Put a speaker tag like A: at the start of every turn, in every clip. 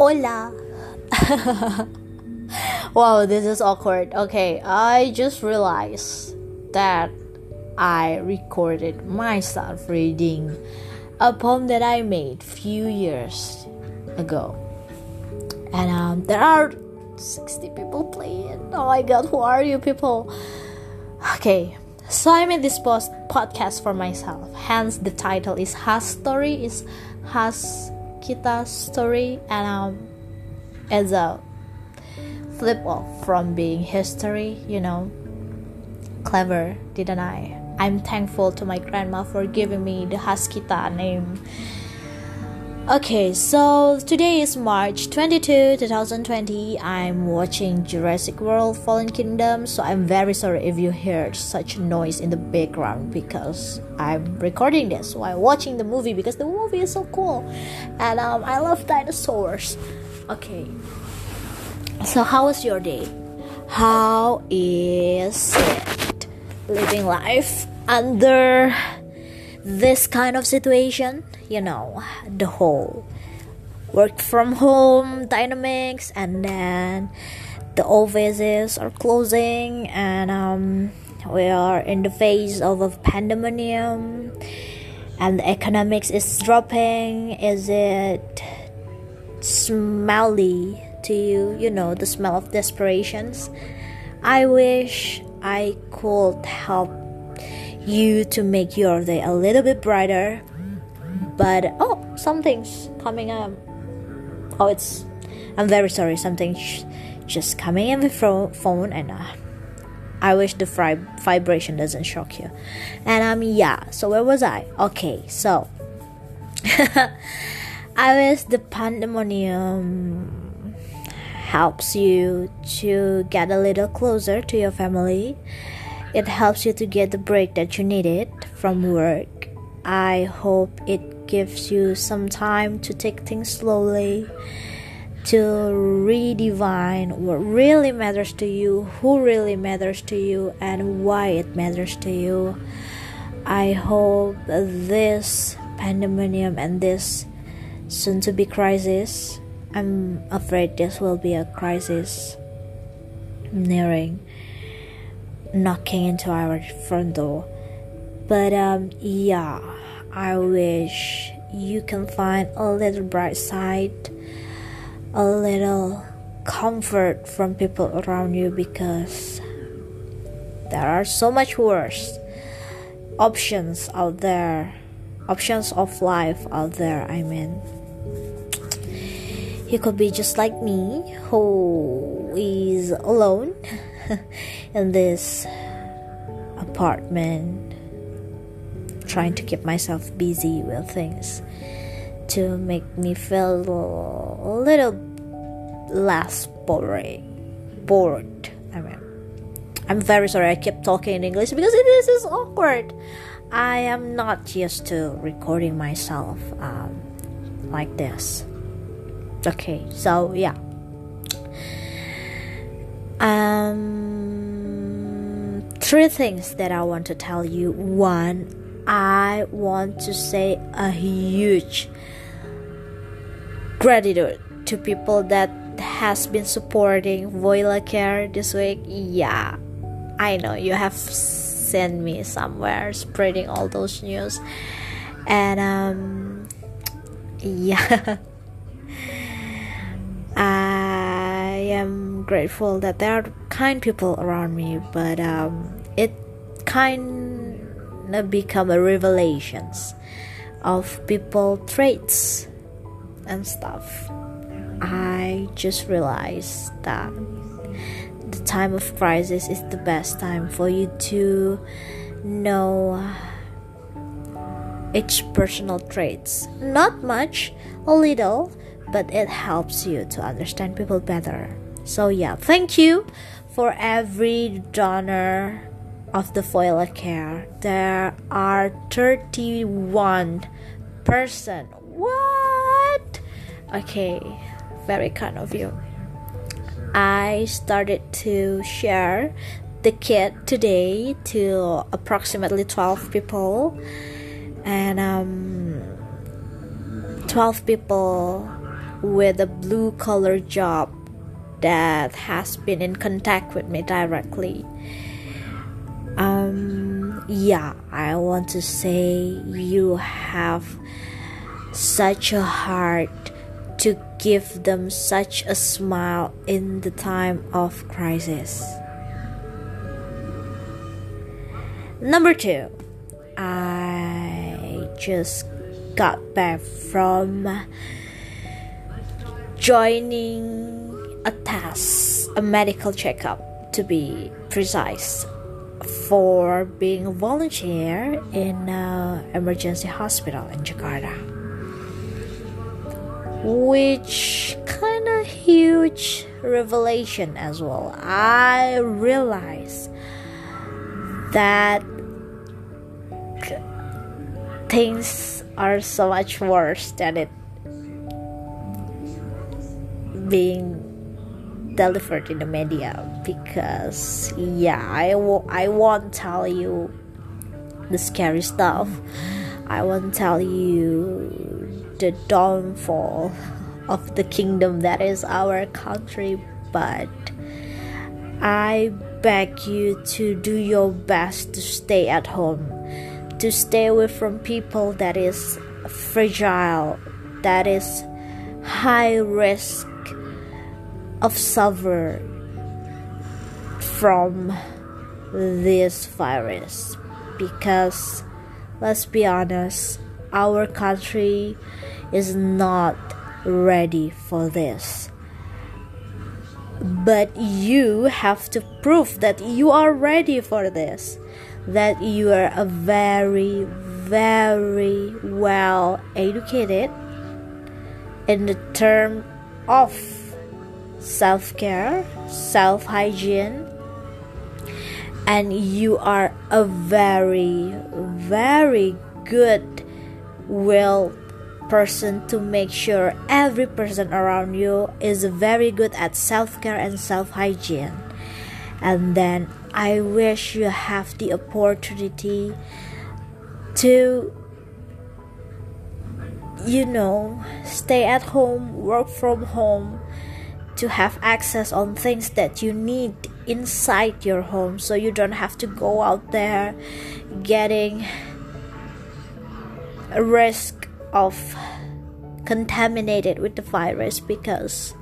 A: Hola. wow, this is awkward. Okay, I just realized that I recorded myself reading a poem that I made few years ago. And um, there are 60 people playing. Oh my god, who are you people? Okay, so I made this post podcast for myself. Hence the title is Has Story is Has Kita Story and um as a flip off from being history, you know. Clever, didn't I? I'm thankful to my grandma for giving me the Haskita name. Okay, so today is March 22, 2020. I'm watching Jurassic World Fallen Kingdom, so I'm very sorry if you heard such noise in the background because I'm recording this while watching the movie because the movie is so cool and um, I love dinosaurs. Okay, so how was your day? How is it living life under this kind of situation? You know, the whole work from home dynamics, and then the offices are closing, and um, we are in the phase of a pandemonium, and the economics is dropping. Is it smelly? to you, you know, the smell of desperations. I wish I could help you to make your day a little bit brighter. But oh, something's coming up. Oh, it's. I'm very sorry. Something's just coming in the phone, and uh, I wish the fri- vibration doesn't shock you. And um, yeah. So where was I? Okay, so I was the pandemonium helps you to get a little closer to your family. It helps you to get the break that you needed from work. I hope it gives you some time to take things slowly, to redefine what really matters to you, who really matters to you, and why it matters to you. I hope this pandemonium and this soon to be crisis I'm afraid this will be a crisis nearing knocking into our front door. But um yeah, I wish you can find a little bright side, a little comfort from people around you because there are so much worse options out there, options of life out there, I mean. He could be just like me, who is alone in this apartment, trying to keep myself busy with things to make me feel a little less boring, bored. I mean, I'm very sorry I keep talking in English because it is, is awkward. I am not used to recording myself um, like this okay so yeah um three things that i want to tell you one i want to say a huge gratitude to people that has been supporting Voila Care this week. Yeah i know you have sent me somewhere spreading all those news. And um yeah. I am grateful that there are kind people around me, but um, it kind of become a revelations of people traits and stuff. I just realized that the time of crisis is the best time for you to know each personal traits. Not much, a little, but it helps you to understand people better. So, yeah, thank you for every donor of the foil care. There are 31 person. What? Okay, very kind of you. I started to share the kit today to approximately 12 people and um 12 people with a blue collar job that has been in contact with me directly. Yeah, I want to say you have such a heart to give them such a smile in the time of crisis. Number two, I just got back from joining a test, a medical checkup to be precise, for being a volunteer in an emergency hospital in Jakarta. Which kind of huge revelation as well. I realized that things are so much worse than it being delivered in the media because yeah I w- I won't tell you the scary stuff. I won't tell you the downfall of the kingdom that is our country but I beg you to do your best to stay at home to stay away from people that is fragile that is high risk of suffer from this virus. Because let's be honest our country is not ready for this. But you have to prove that you are ready for this. That you are a very very well educated in the term of self care, self hygiene, and you are a very, very good will person to make sure every person around you is very good at self care and self hygiene. And then I wish you have the opportunity to you know stay at home work from home to have access on things that you need inside your home. So you don't have to go out there getting a risk of contaminated with the virus because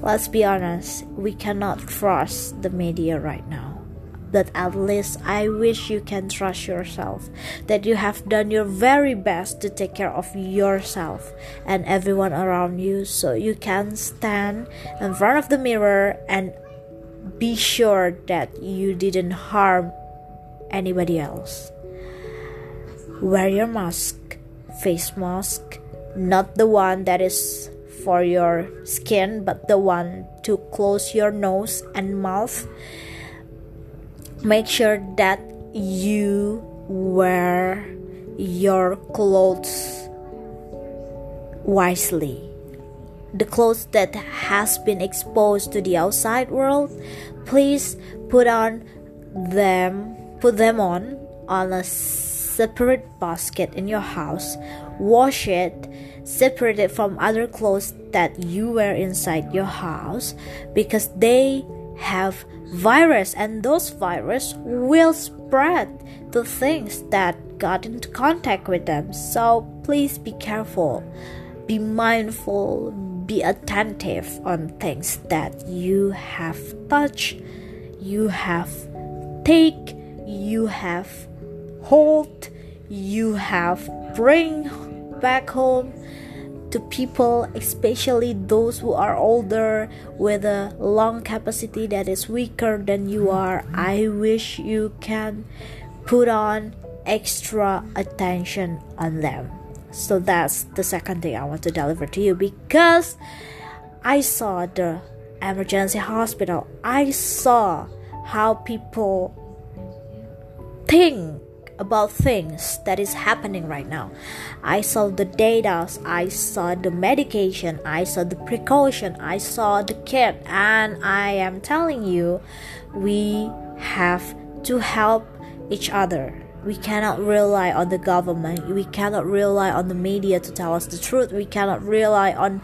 A: let's be honest we cannot trust the media right now but at least I wish you can trust yourself, that you have done your very best to take care of yourself and everyone around you so you can stand in front of the mirror and be sure that you didn't harm anybody else. Wear your mask, face mask, not the one that is for your skin, but the one to close your nose and mouth make sure that you wear your clothes wisely. The clothes that has been exposed to the outside world please put on them put them on on a separate basket in your house. Wash it separate it from other clothes that you wear inside your house because they have virus and those virus will spread to things that got into contact with them. So please be careful. Be mindful. Be attentive on things that you have touched you have take you have hold you have bring back home to people, especially those who are older with a lung capacity that is weaker than you are. I wish you can put on extra attention on them. So that's the second thing I want to deliver to you because I saw the emergency hospital. I saw how people think about things that is happening right now. I saw the data, I saw the medication, I saw the precaution, I saw the kit, and I am telling you, we have to help each other. we cannot rely on the government we cannot rely on the media to tell us the truth we cannot rely on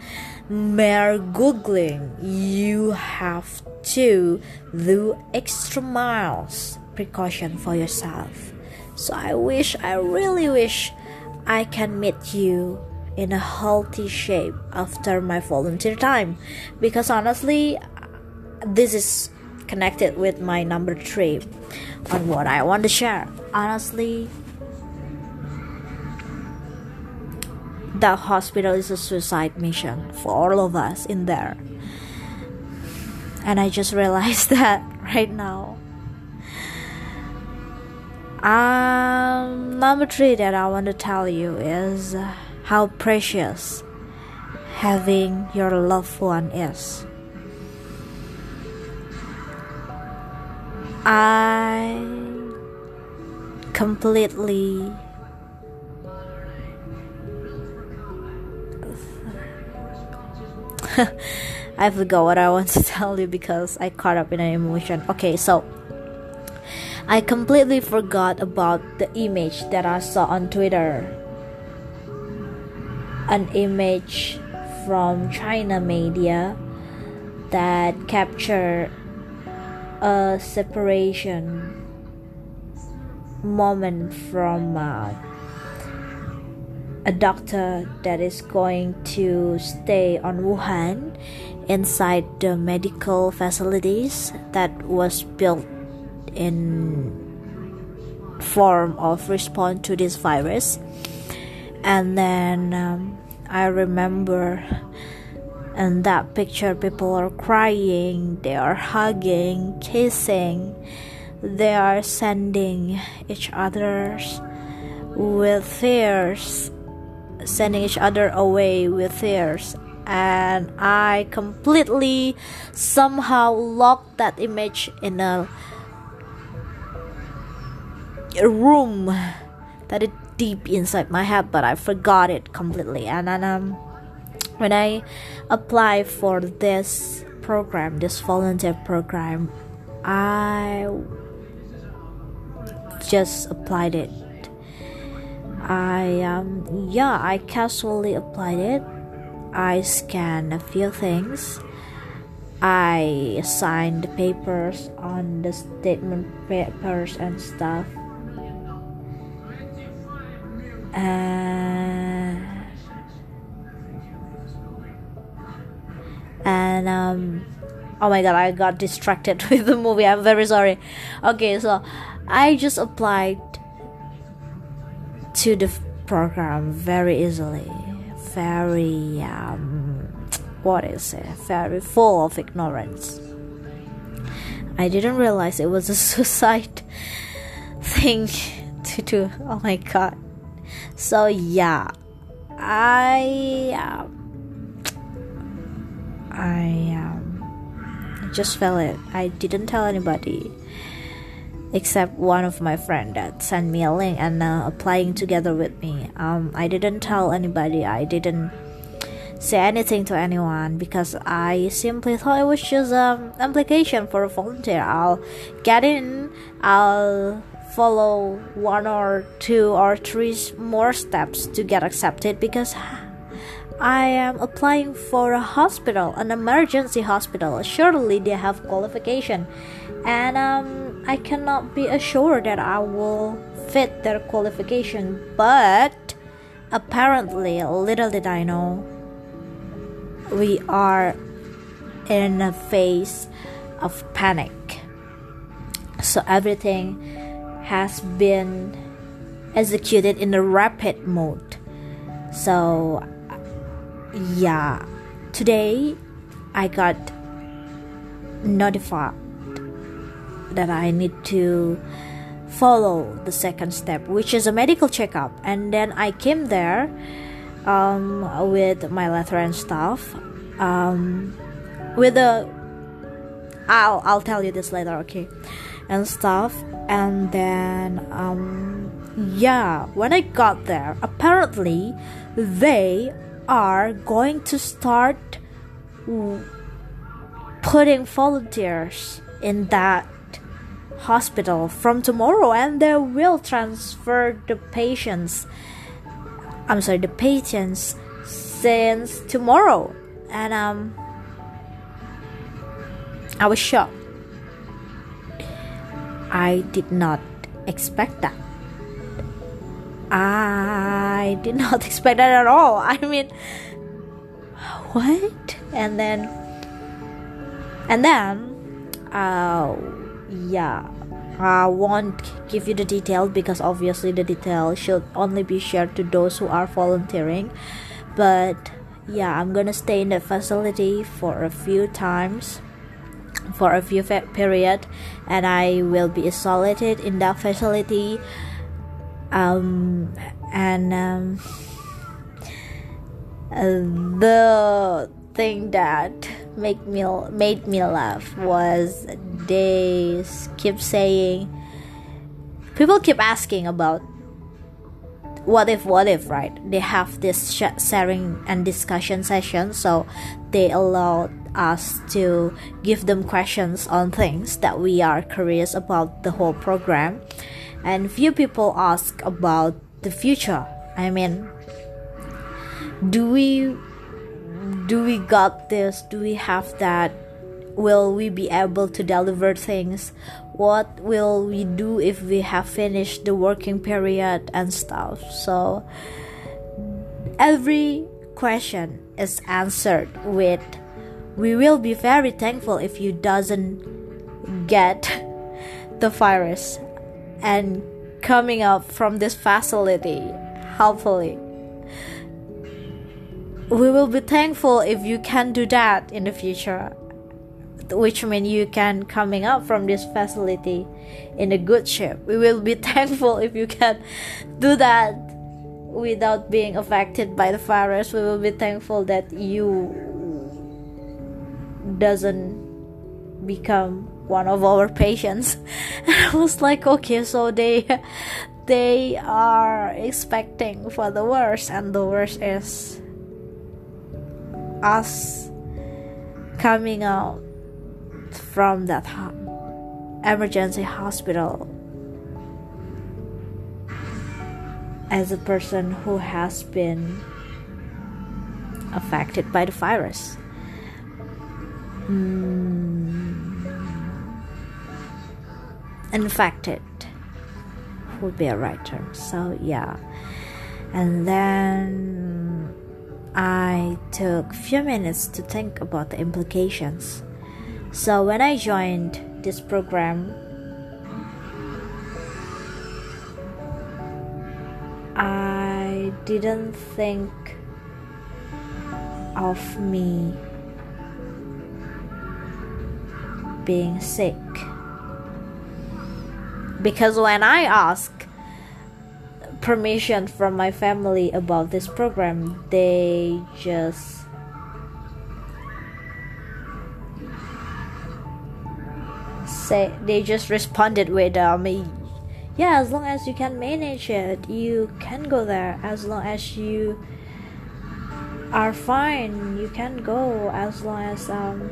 A: mere googling you have to do extra miles precaution for yourself so i wish i really wish i can meet you in a healthy shape after my volunteer time because honestly this is connected with my number three on what I want to share. Honestly, the hospital is a suicide mission for all of us in there. And I just realized that right now. Um, number three that I want to tell you is how precious having your loved one is. I completely I forgot what I want to tell you because I caught up in an emotion. Okay, so I completely forgot about the image that I saw on Twitter. An image from China media that captured a separation moment from uh, a doctor that is going to stay on Wuhan inside the medical facilities that was built in form of response to this virus. And then um, I remember and that picture people are crying they are hugging kissing they are sending each others with tears sending each other away with tears. And i completely somehow locked that image in a, a room that is deep inside my head but i forgot it completely and then um when I applied for this program, this volunteer program, I just applied it. I um yeah, I casually applied it. I scanned a few things. I signed the papers on the statement papers and stuff. And and um oh my god i got distracted with the movie. I'm very sorry. Okay so i just applied to the program very easily. Very um what is it? Very full of ignorance. I didn't realize it was a suicide thing to do. Oh my god so yeah i um, I um, just felt it. I didn't tell anybody except one of my friend that sent me a link and uh, applying together with me. Um, I didn't tell anybody. I didn't say anything to anyone because I simply thought it was just an application for a volunteer. I'll get in. I'll follow one or two or three more steps to get accepted because I am applying for a hospital, an emergency hospital. Surely they have qualification, and um, I cannot be assured that I will fit their qualification. But apparently, little did I know, we are in a phase of panic. So everything has been executed in a rapid mode. So yeah. Today i got notified that i need to follow the second step which is a medical checkup. And then i came there um, with my letter and stuff um, with the I'll I'll tell you this later, okay, and stuff, and then um, yeah, when I got there, apparently they are going to start putting volunteers in that hospital from tomorrow and they will transfer the patients i'm sorry the patients since tomorrow. And um i was shocked i did not expect that. I did not expect that at all. I mean what? And then and then uh yeah I won't give you the details because obviously the details should only be shared to those who are volunteering. But yeah, I'm gonna stay in the facility for a few times, for a few period, and I will be isolated in that facility. Um, and um, the thing that make me made me laugh was they keep saying people keep asking about what if what if right they have this sharing and discussion session so they allow us to give them questions on things that we are curious about the whole program. And few people ask about the future. I mean do we do we got this? Do we have that? Will we be able to deliver things? What will we do if we have finished the working period and stuff? So every question is answered with we will be very thankful if you doesn't get the virus and coming up from this facility hopefully. We will be thankful if you can do that in the future which means you can coming up from this facility in a good shape. We will be thankful if you can do that without being affected by the virus. We will be thankful that you doesn't become one of our patients i was like okay so they they are expecting for the worst and the worst is us coming out from that emergency hospital as a person who has been affected by the virus. Mm, infected would be a right term. So, yeah. And then I took few minutes to think about the implications. So when I joined this program, I didn't think of me being sick. Because when I asked permission from my family about this program, they just say they just responded with um yeah as long as you can manage it you can go there as long as you are fine you can go as long as um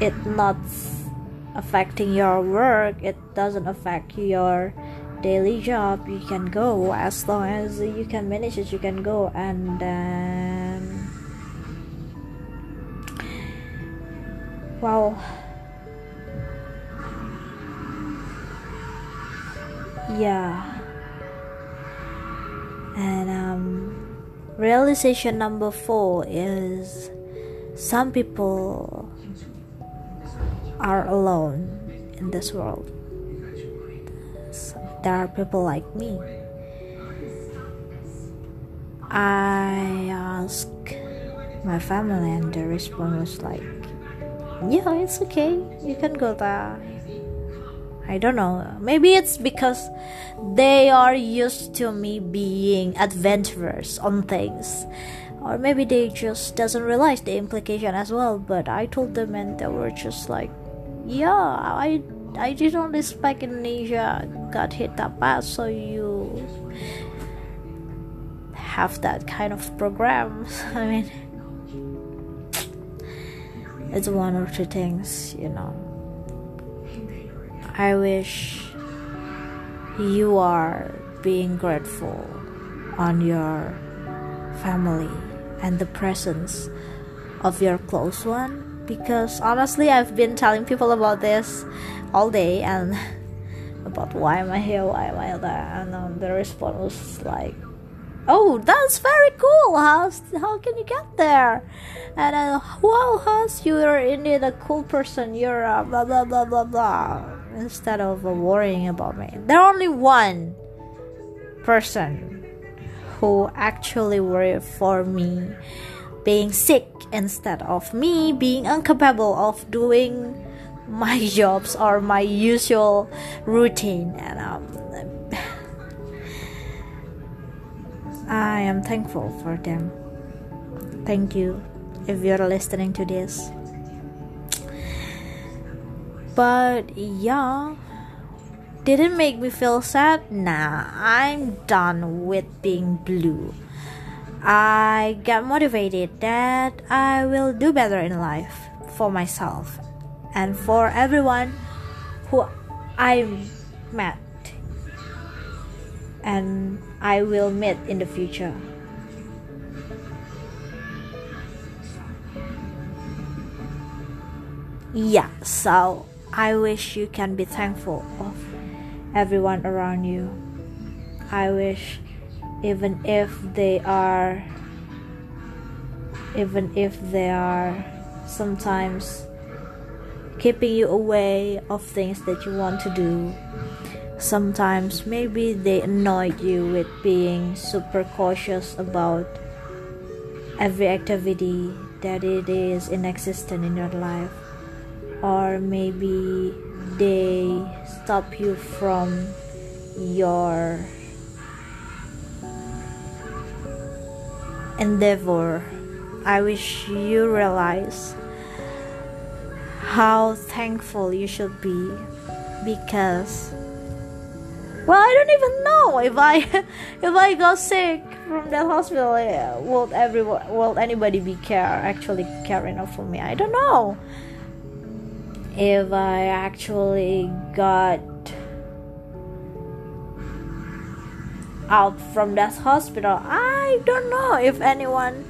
A: it not affecting your work it doesn't affect your daily job you can go. As long as you can manage it you can go. And then wow. Yeah. And um realization number four is some people are alone in this world there are people like me. I asked my family, and the response was like, Yeah, it's okay, you can go there. I don't know. Maybe it's because they are used to me being adventurous on things. Or maybe they just doesn't realize the implication as well. But I told them and they were just like, Yeah, I I didn't expect Indonesia got hit that bad, so you have that kind of program. I mean, it's one or two things, you know. I wish you are being grateful on your family and the presence of your close one because honestly I've been telling people about this all day and about why am I here, why am I there, and um, the response was like, "Oh, that's very cool. How how can you get there?" And then, "Wow, Has, you're indeed a cool person. You're a blah blah blah blah blah." Instead of uh, worrying about me, there only one person who actually worried for me being sick instead of me being incapable of doing my jobs or my usual routine and um, I am thankful for them. Thank you if you're listening to this. But yeah, didn't make me feel sad. Nah, I'm done with being blue. I got motivated that I will do better in life for myself and for everyone who I met and I will meet in the future. Yeah, so I wish you can be thankful of everyone around you. I wish even if they are even if they are sometimes keeping you away of things that you want to do. Sometimes maybe they annoyed you with being super cautious about every activity that it is inexistent in your life or maybe they stop you from your endeavor i wish you realize how thankful you should be because well i don't even know if i if i got sick from that hospital eh, will everyone will anybody be care actually care enough for me? I don't know. If i actually got out from that hospital i don't know if anyone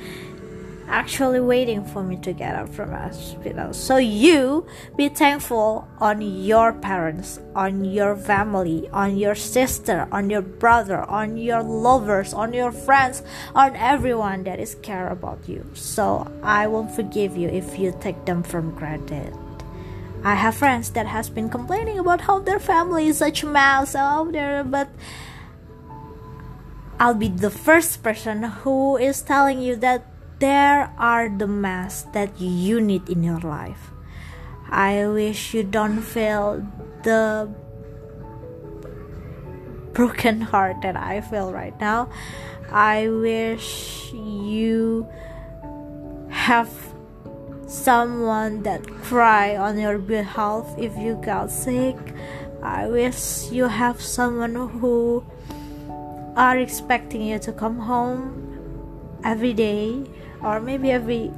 A: actually waiting for me to get out from hospital. So you be thankful on your parents, on your family, on your sister, on your brother, on your lovers, on your friends, on everyone that is care about you. So I won't forgive you if you take them from granted. I have friends that has been complaining about how their family is such a mess out there, but I'll be the first person who is telling you that there are the mess that you need in your life. I wish you don't feel the broken heart that I feel right now. I wish you have someone that cry on your behalf if you got sick. I wish you have someone who are expecting you to come home every day or maybe every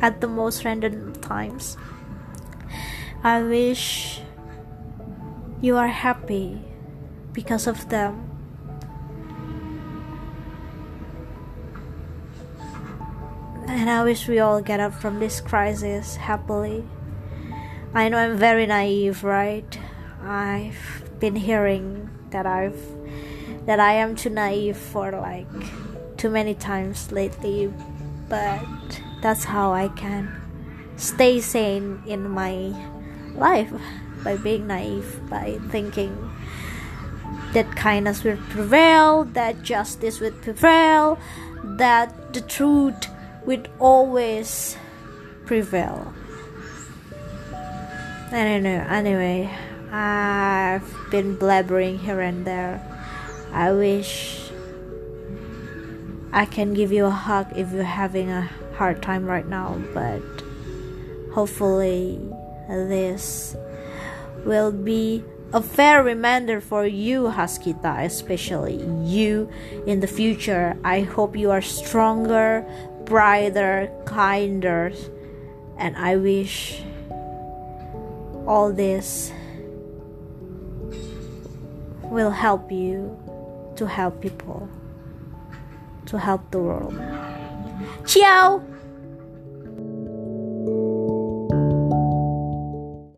A: at the most random times. I wish you are happy because of them. And I wish we all get up from this crisis happily. I know I'm very naive, right? I've been hearing that I've that I am too naive for like too many times lately, but that's how I can stay sane in my life by being naive, by thinking that kindness will prevail, that justice will prevail, that the truth will always prevail. I don't know. Anyway, I've been blabbering here and there. I wish I can give you a hug if you're having a hard time right now, but hopefully, this will be a fair reminder for you, Haskita, especially you in the future. I hope you are stronger, brighter, kinder, and I wish all this will help you to help people, to help the world. Ciao!